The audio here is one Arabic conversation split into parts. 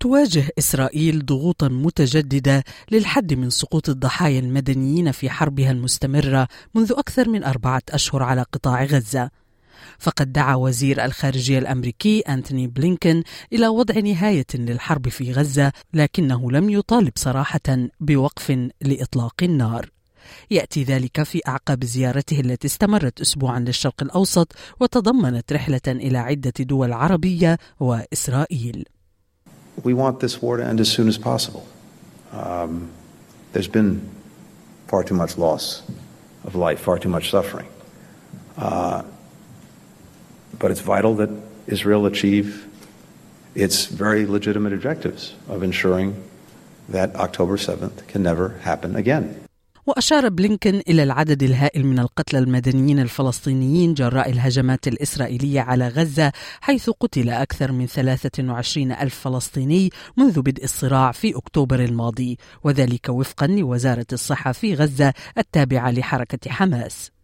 تواجه إسرائيل ضغوطا متجددة للحد من سقوط الضحايا المدنيين في حربها المستمرة منذ أكثر من أربعة أشهر على قطاع غزة. فقد دعا وزير الخارجية الأمريكي أنتوني بلينكن إلى وضع نهاية للحرب في غزة لكنه لم يطالب صراحة بوقف لإطلاق النار. يأتي ذلك في أعقاب زيارته التي استمرت أسبوعا للشرق الأوسط وتضمنت رحلة إلى عدة دول عربية وإسرائيل. We want this war to end as soon as possible. Um, there's been far too much loss of life, far too much suffering. Uh, but it's vital that Israel achieve its very legitimate objectives of ensuring that October 7th can never happen again. وأشار بلينكن إلى العدد الهائل من القتلى المدنيين الفلسطينيين جراء الهجمات الإسرائيلية على غزة حيث قتل أكثر من 23 ألف فلسطيني منذ بدء الصراع في أكتوبر الماضي وذلك وفقا لوزارة الصحة في غزة التابعة لحركة حماس.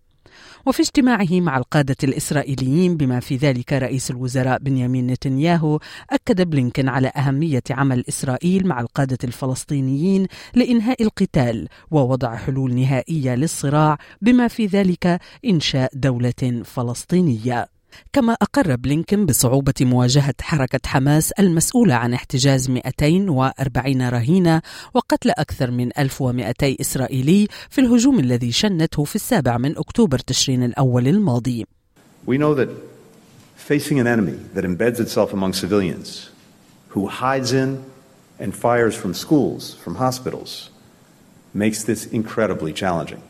وفي اجتماعه مع القادة الإسرائيليين بما في ذلك رئيس الوزراء بنيامين نتنياهو أكد بلينكن على أهمية عمل إسرائيل مع القادة الفلسطينيين لإنهاء القتال ووضع حلول نهائية للصراع بما في ذلك إنشاء دولة فلسطينية. كما أقر بلينكن بصعوبة مواجهة حركة حماس المسؤولة عن احتجاز 240 رهينة وقتل أكثر من 1200 إسرائيلي في الهجوم الذي شنته في السابع من أكتوبر تشرين الأول الماضي. We know that facing an enemy that embeds itself among civilians, who hides in and fires from schools, from hospitals, makes this incredibly challenging.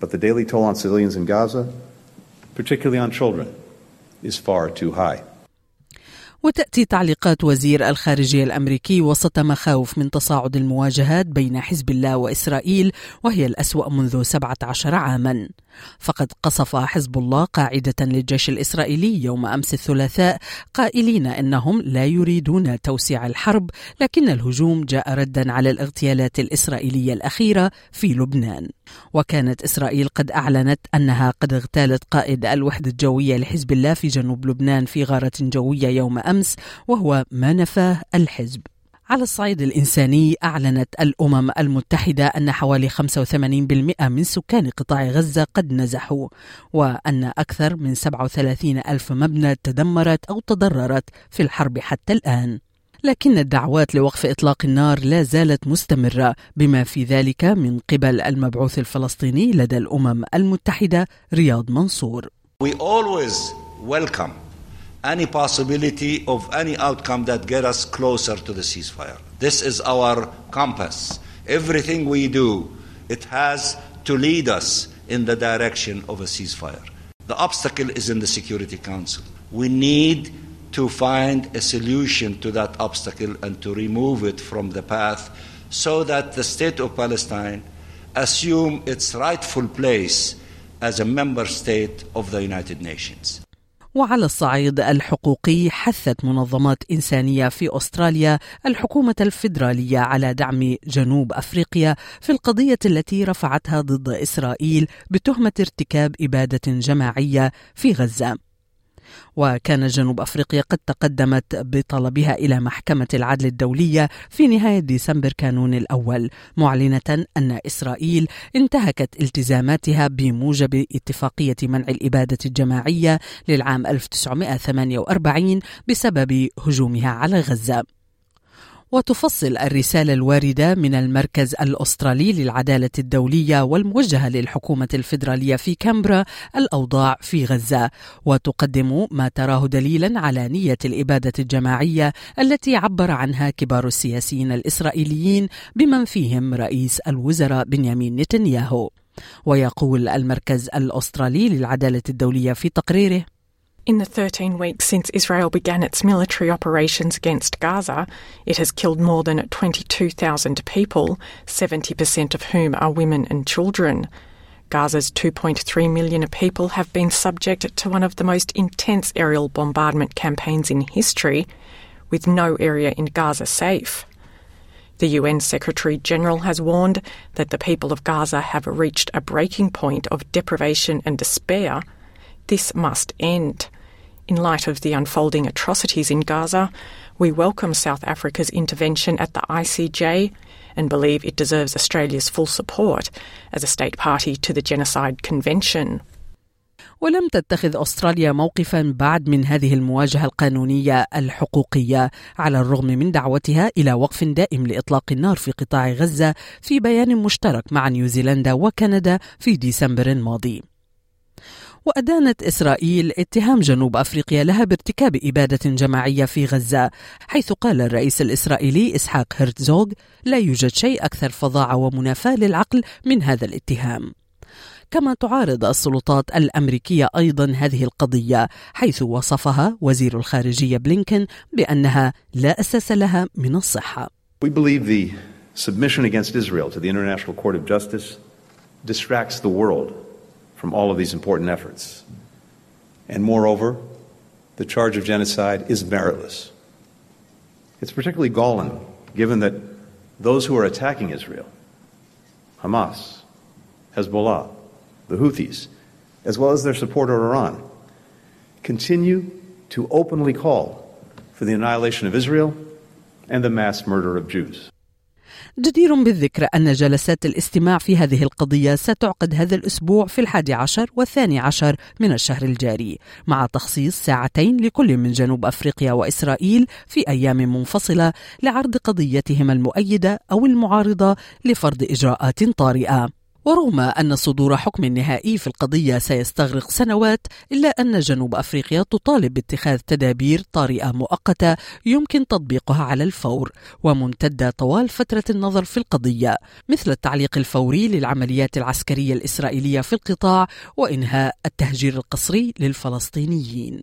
But the daily toll on civilians in Gaza particularly on children, is far too high. وتأتي تعليقات وزير الخارجية الأمريكي وسط مخاوف من تصاعد المواجهات بين حزب الله وإسرائيل وهي الأسوأ منذ 17 عاما. فقد قصف حزب الله قاعدة للجيش الإسرائيلي يوم أمس الثلاثاء قائلين أنهم لا يريدون توسيع الحرب لكن الهجوم جاء ردا على الاغتيالات الإسرائيلية الأخيرة في لبنان. وكانت إسرائيل قد أعلنت أنها قد اغتالت قائد الوحدة الجوية لحزب الله في جنوب لبنان في غارة جوية يوم أمس وهو ما نفاه الحزب. على الصعيد الإنساني أعلنت الأمم المتحدة أن حوالي 85% من سكان قطاع غزة قد نزحوا وأن أكثر من 37 ألف مبنى تدمرت أو تضررت في الحرب حتى الآن. لكن الدعوات لوقف إطلاق النار لا زالت مستمرة بما في ذلك من قبل المبعوث الفلسطيني لدى الأمم المتحدة رياض منصور. We always welcome any possibility of any outcome that get us closer to the ceasefire. This is our compass. Everything we do, it has to lead us in the direction of a ceasefire. The obstacle is in the Security Council. We need to find a solution to that obstacle and to remove it from the path so that the state of Palestine assume its rightful place as a member state of the United Nations. وعلى الصعيد الحقوقي حثت منظمات إنسانية في أستراليا الحكومة الفيدرالية على دعم جنوب أفريقيا في القضية التي رفعتها ضد إسرائيل بتهمة ارتكاب إبادة جماعية في غزة. وكان جنوب أفريقيا قد تقدمت بطلبها إلى محكمة العدل الدولية في نهاية ديسمبر كانون الأول معلنة أن إسرائيل انتهكت التزاماتها بموجب اتفاقية منع الإبادة الجماعية للعام 1948 بسبب هجومها على غزة. وتفصل الرسالة الواردة من المركز الأسترالي للعدالة الدولية والموجهة للحكومة الفيدرالية في كامبرا الأوضاع في غزة. وتقدم ما تراه دليلا على نية الإبادة الجماعية التي عبر عنها كبار السياسيين الإسرائيليين بمن فيهم رئيس الوزراء بنيامين نتنياهو. ويقول المركز الأسترالي للعدالة الدولية في تقريره In the 13 weeks since Israel began its military operations against Gaza, it has killed more than 22,000 people, 70% of whom are women and children. Gaza's 2.3 million people have been subject to one of the most intense aerial bombardment campaigns in history, with no area in Gaza safe. The UN Secretary General has warned that the people of Gaza have reached a breaking point of deprivation and despair. This must end. In light of the unfolding atrocities in Gaza, we welcome South Africa's intervention at the ICJ and believe it deserves Australia's full support as a state party to the Genocide Convention. ولم تتخذ استراليا موقفا بعد من هذه المواجهه القانونيه الحقوقيه على الرغم من دعوتها إلى وقف دائم لاطلاق النار في قطاع غزه في بيان مشترك مع نيوزيلندا وكندا في ديسمبر الماضي. وأدانت إسرائيل اتهام جنوب أفريقيا لها بارتكاب إبادة جماعية في غزة حيث قال الرئيس الإسرائيلي إسحاق هرتزوغ لا يوجد شيء أكثر فظاعة ومنافاة للعقل من هذا الاتهام كما تعارض السلطات الأمريكية أيضا هذه القضية حيث وصفها وزير الخارجية بلينكن بأنها لا أساس لها من الصحة. We believe the submission against Israel to the International Court of Justice distracts the world from all of these important efforts. And moreover, the charge of genocide is meritless. It's particularly galling given that those who are attacking Israel, Hamas, Hezbollah, the Houthis, as well as their supporter Iran, continue to openly call for the annihilation of Israel and the mass murder of Jews. جدير بالذكر أن جلسات الاستماع في هذه القضية ستعقد هذا الأسبوع في الحادي عشر والثاني عشر من الشهر الجاري مع تخصيص ساعتين لكل من جنوب أفريقيا وإسرائيل في أيام منفصلة لعرض قضيتهما المؤيدة أو المعارضة لفرض إجراءات طارئة. ورغم أن صدور حكم نهائي في القضية سيستغرق سنوات إلا أن جنوب أفريقيا تطالب باتخاذ تدابير طارئة مؤقتة يمكن تطبيقها على الفور وممتدة طوال فترة النظر في القضية مثل التعليق الفوري للعمليات العسكرية الإسرائيلية في القطاع وإنهاء التهجير القسري للفلسطينيين.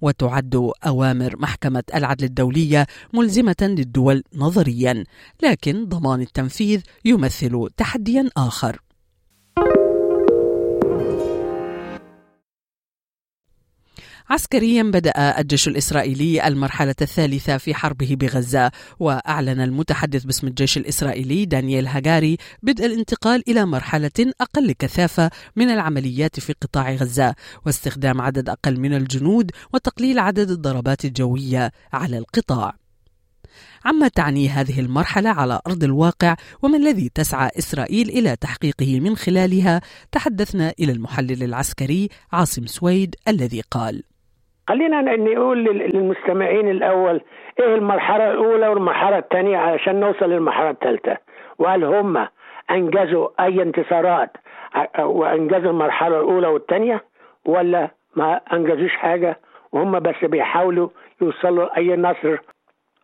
وتعد أوامر محكمة العدل الدولية ملزمة للدول نظريا لكن ضمان التنفيذ يمثل تحديا آخر. عسكريا بدأ الجيش الإسرائيلي المرحلة الثالثة في حربه بغزة وأعلن المتحدث باسم الجيش الإسرائيلي دانييل هاجاري بدء الانتقال إلى مرحلة أقل كثافة من العمليات في قطاع غزة واستخدام عدد أقل من الجنود وتقليل عدد الضربات الجوية على القطاع. عما تعني هذه المرحلة على أرض الواقع وما الذي تسعى إسرائيل إلى تحقيقه من خلالها؟ تحدثنا إلى المحلل العسكري عاصم سويد الذي قال. خلينا نقول للمستمعين الأول إيه المرحلة الأولى والمرحلة الثانية علشان نوصل للمرحلة الثالثة؟ وهل هم أنجزوا أي انتصارات وانجزوا المرحلة الأولى والثانية؟ ولا ما أنجزوش حاجة وهم بس بيحاولوا يوصلوا اي نصر؟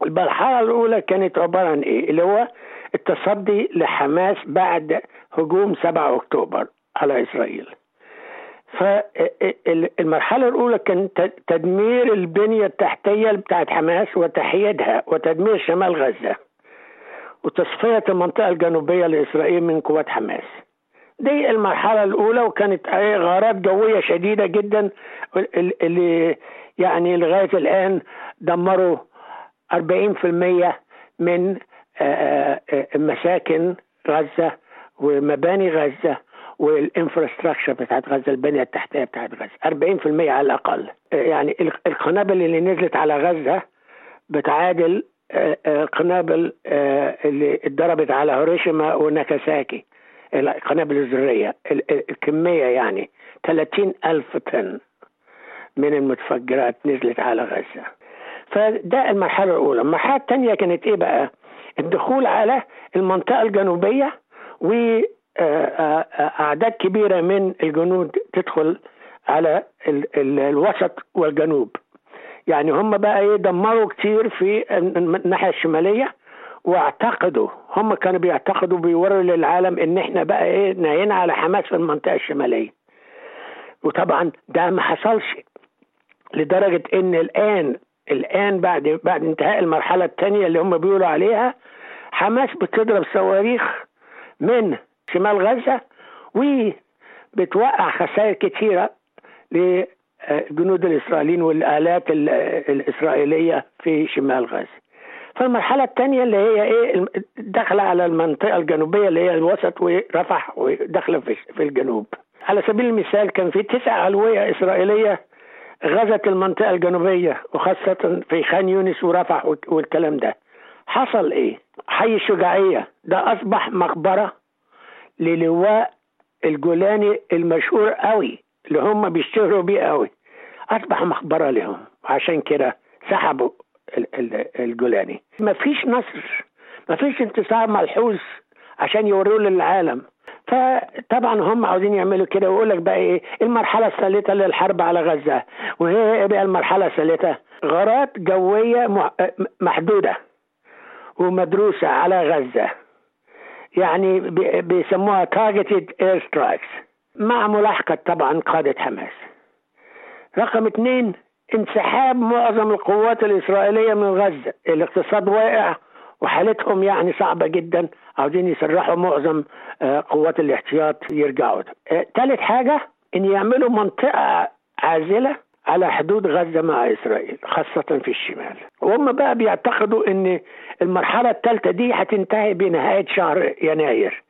المرحلة الأولى كانت عبارة عن إيه؟ اللي هو التصدي لحماس بعد هجوم 7 أكتوبر على إسرائيل. فالمرحلة الأولى كان تدمير البنية التحتية بتاعت حماس وتحييدها وتدمير شمال غزة وتصفية المنطقة الجنوبية لإسرائيل من قوات حماس. دي المرحلة الأولى وكانت غارات جوية شديدة جدا اللي يعني لغاية الآن دمروا 40% من مساكن غزة ومباني غزة والانفراستراكشر بتاعت غزة البنية التحتية بتاعت غزة. 40% على الأقل. يعني القنابل اللي نزلت على غزة بتعادل القنابل اللي اتضربت على هيروشيما وناكاساكي. القنابل الذرية. الكمية يعني 30 ألف طن من المتفجرات نزلت على غزة. فده المرحلة الأولى. المرحلة الثانية كانت إيه بقى؟ الدخول على المنطقة الجنوبية و أعداد كبيرة من الجنود تدخل على ال ال الوسط والجنوب. يعني هم بقى إيه دمروا كتير في الناحية الشمالية واعتقدوا هم كانوا بيعتقدوا بيوروا للعالم إن إحنا بقى إيه نهينا على حماس في المنطقة الشمالية. وطبعا ده ما حصلش لدرجة إن الآن الآن بعد بعد انتهاء المرحلة الثانية اللي هم بيقولوا عليها حماس بتضرب صواريخ من شمال غزة بتوقع خسائر كثيره للجنود الإسرائيليين والآلات الإسرائيلية في شمال غزة. فالمرحلة الثانية اللي هي إيه داخله على المنطقة الجنوبية اللي هي الوسط ورفح وداخله في الجنوب. على سبيل المثال كان في تسع ألوية إسرائيلية غزت المنطقة الجنوبية وخاصة في خان يونس ورفح والكلام ده. حصل إيه؟ حي الشجاعية ده أصبح مقبرة للواء الجولاني المشهور قوي اللي هم بيشتهروا بيه قوي. أصبح مقبره لهم عشان كده سحبوا الجولاني. ما فيش نصر ما فيش انتصار ملحوظ عشان يوروه للعالم. فطبعا هم عاوزين يعملوا كده ويقول لك بقى إيه؟ المرحلة الثالثة للحرب على غزة. وهي بقى المرحلة الثالثة. غارات جوية محدودة ومدروسة على غزة. يعني بيسموها targeted air strikes مع ملاحقة طبعا قادة حماس. رقم اثنين انسحاب معظم القوات الإسرائيلية من غزة. الاقتصاد واقع وحالتهم يعني صعبة جدا. عاوزين يسرحوا معظم قوات الاحتياط يرجعوا. ثالث حاجة إن يعملوا منطقة عازلة على حدود غزة مع إسرائيل خاصة في الشمال. وهم بقى بيعتقدوا أن المرحلة الثالثة دي هتنتهي بنهاية شهر يناير.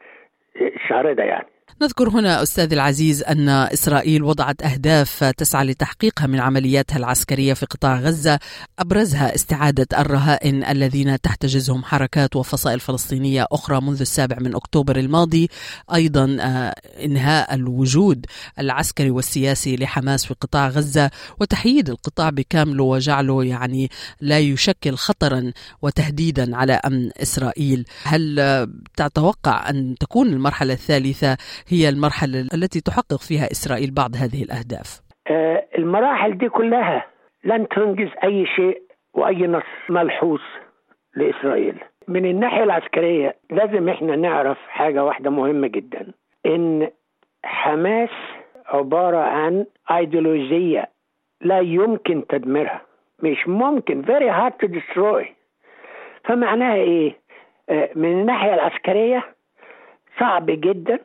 الشهر ده يعني. نذكر هنا أستاذ العزيز أن إسرائيل وضعت أهداف تسعى لتحقيقها من عملياتها العسكرية في قطاع غزة أبرزها استعادة الرهائن الذين تحتجزهم حركات وفصائل فلسطينية أخرى منذ السابع من أكتوبر الماضي. أيضا إنهاء الوجود العسكري والسياسي لحماس في قطاع غزة وتحييد القطاع بكامله وجعله يعني لا يشكل خطرا وتهديدا على أمن إسرائيل. هل تتوقع أن تكون المرحلة الثالثة هي المرحلة التي تحقق فيها إسرائيل بعض هذه الأهداف. آه المراحل دي كلها لن تنجز أي شيء وأي نص ملحوظ لإسرائيل. من الناحية العسكرية لازم إحنا نعرف حاجة واحدة مهمة جدا إن حماس عبارة عن أيديولوجية لا يمكن تدميرها. مش ممكن very hard to destroy. فمعناها إيه؟ آه من الناحية العسكرية صعب جدا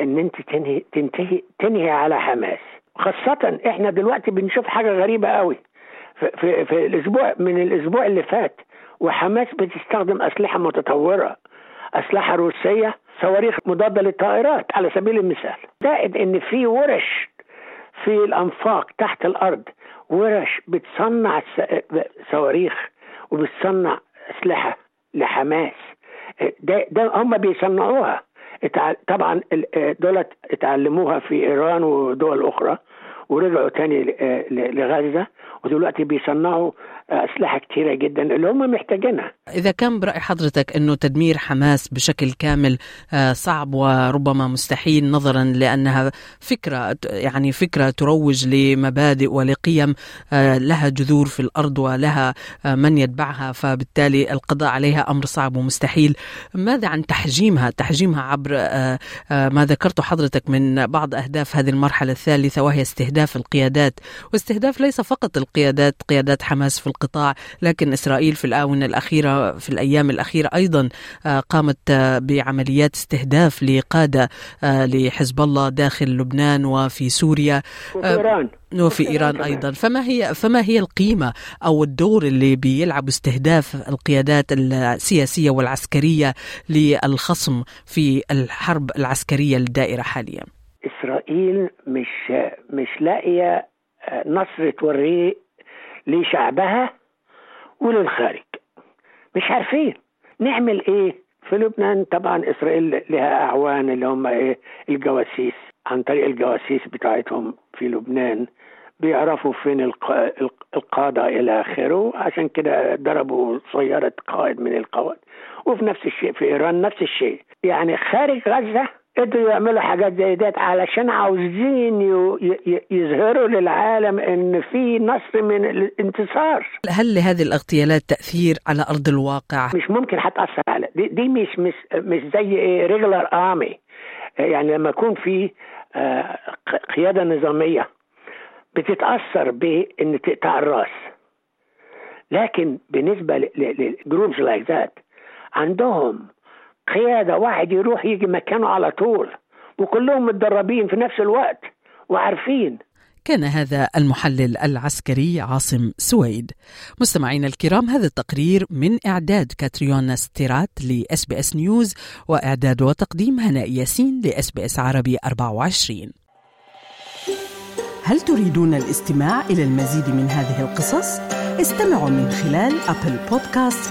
إن أنت تنهي تنتهي تنهي على حماس. خاصة إحنا دلوقتي بنشوف حاجة غريبة قوي. في, في, في الأسبوع من الأسبوع اللي فات وحماس بتستخدم أسلحة متطورة أسلحة روسية صواريخ مضادة للطائرات على سبيل المثال. زائد إن في ورش في الأنفاق تحت الأرض ورش بتصنع صواريخ وبتصنع أسلحة لحماس. ده, ده هم بيصنعوها. طبعا دولت اتعلموها في إيران ودول أخرى ورجعوا تاني لغزة ودلوقتي بيصنعوا أسلحة كثيره جدا اللي هم محتاجينها. إذا كان برأي حضرتك إنه تدمير حماس بشكل كامل صعب وربما مستحيل نظرا لأنها فكرة يعني فكرة تروج لمبادئ ولقيم لها جذور في الأرض ولها من يتبعها فبالتالي القضاء عليها أمر صعب ومستحيل. ماذا عن تحجيمها؟ تحجيمها عبر ما ذكرته حضرتك من بعض أهداف هذه المرحلة الثالثة وهي استهداف القيادات واستهداف ليس فقط القيادات قيادات حماس في القطاع لكن إسرائيل في الآونة الأخيرة في الأيام الأخيرة أيضا قامت بعمليات استهداف لقادة لحزب الله داخل لبنان وفي سوريا وفي إيران. وفي إيران أيضا. فما هي فما هي القيمة أو الدور اللي بيلعب استهداف القيادات السياسية والعسكرية للخصم في الحرب العسكرية الدائرة حاليا؟ إسرائيل مش مش لاقية نصر توريه لشعبها وللخارج. مش عارفين نعمل إيه في لبنان. طبعا إسرائيل لها أعوان اللي هم إيه الجواسيس عن طريق الجواسيس بتاعتهم في لبنان. بيعرفوا فين القادة إلى آخره. عشان كده ضربوا سيارة قائد من القواد وفي نفس الشيء في إيران نفس الشيء. يعني خارج غزة قدروا يعملوا حاجات زي ديت علشان عاوزين يظهروا للعالم إن في نصر من الانتصار. هل لهذه الاغتيالات تأثير على أرض الواقع؟ مش ممكن هتاثر على دي, دي مش مش مش زي إيه regular army يعني لما يكون في قيادة نظامية بتتأثر بان تقطع الرأس. لكن بالنسبة ل groups like that عندهم قيادة واحد يروح يجي مكانه على طول. وكلهم متدربين في نفس الوقت وعارفين. كان هذا المحلل العسكري عاصم سويد. مستمعينا الكرام هذا التقرير من إعداد كاتريونا ستيرات لإس بي إس نيوز وإعداد وتقديم هناء ياسين لإس بي إس عربي 24 هل تريدون الاستماع إلى المزيد من هذه القصص؟ استمعوا من خلال أبل بودكاست،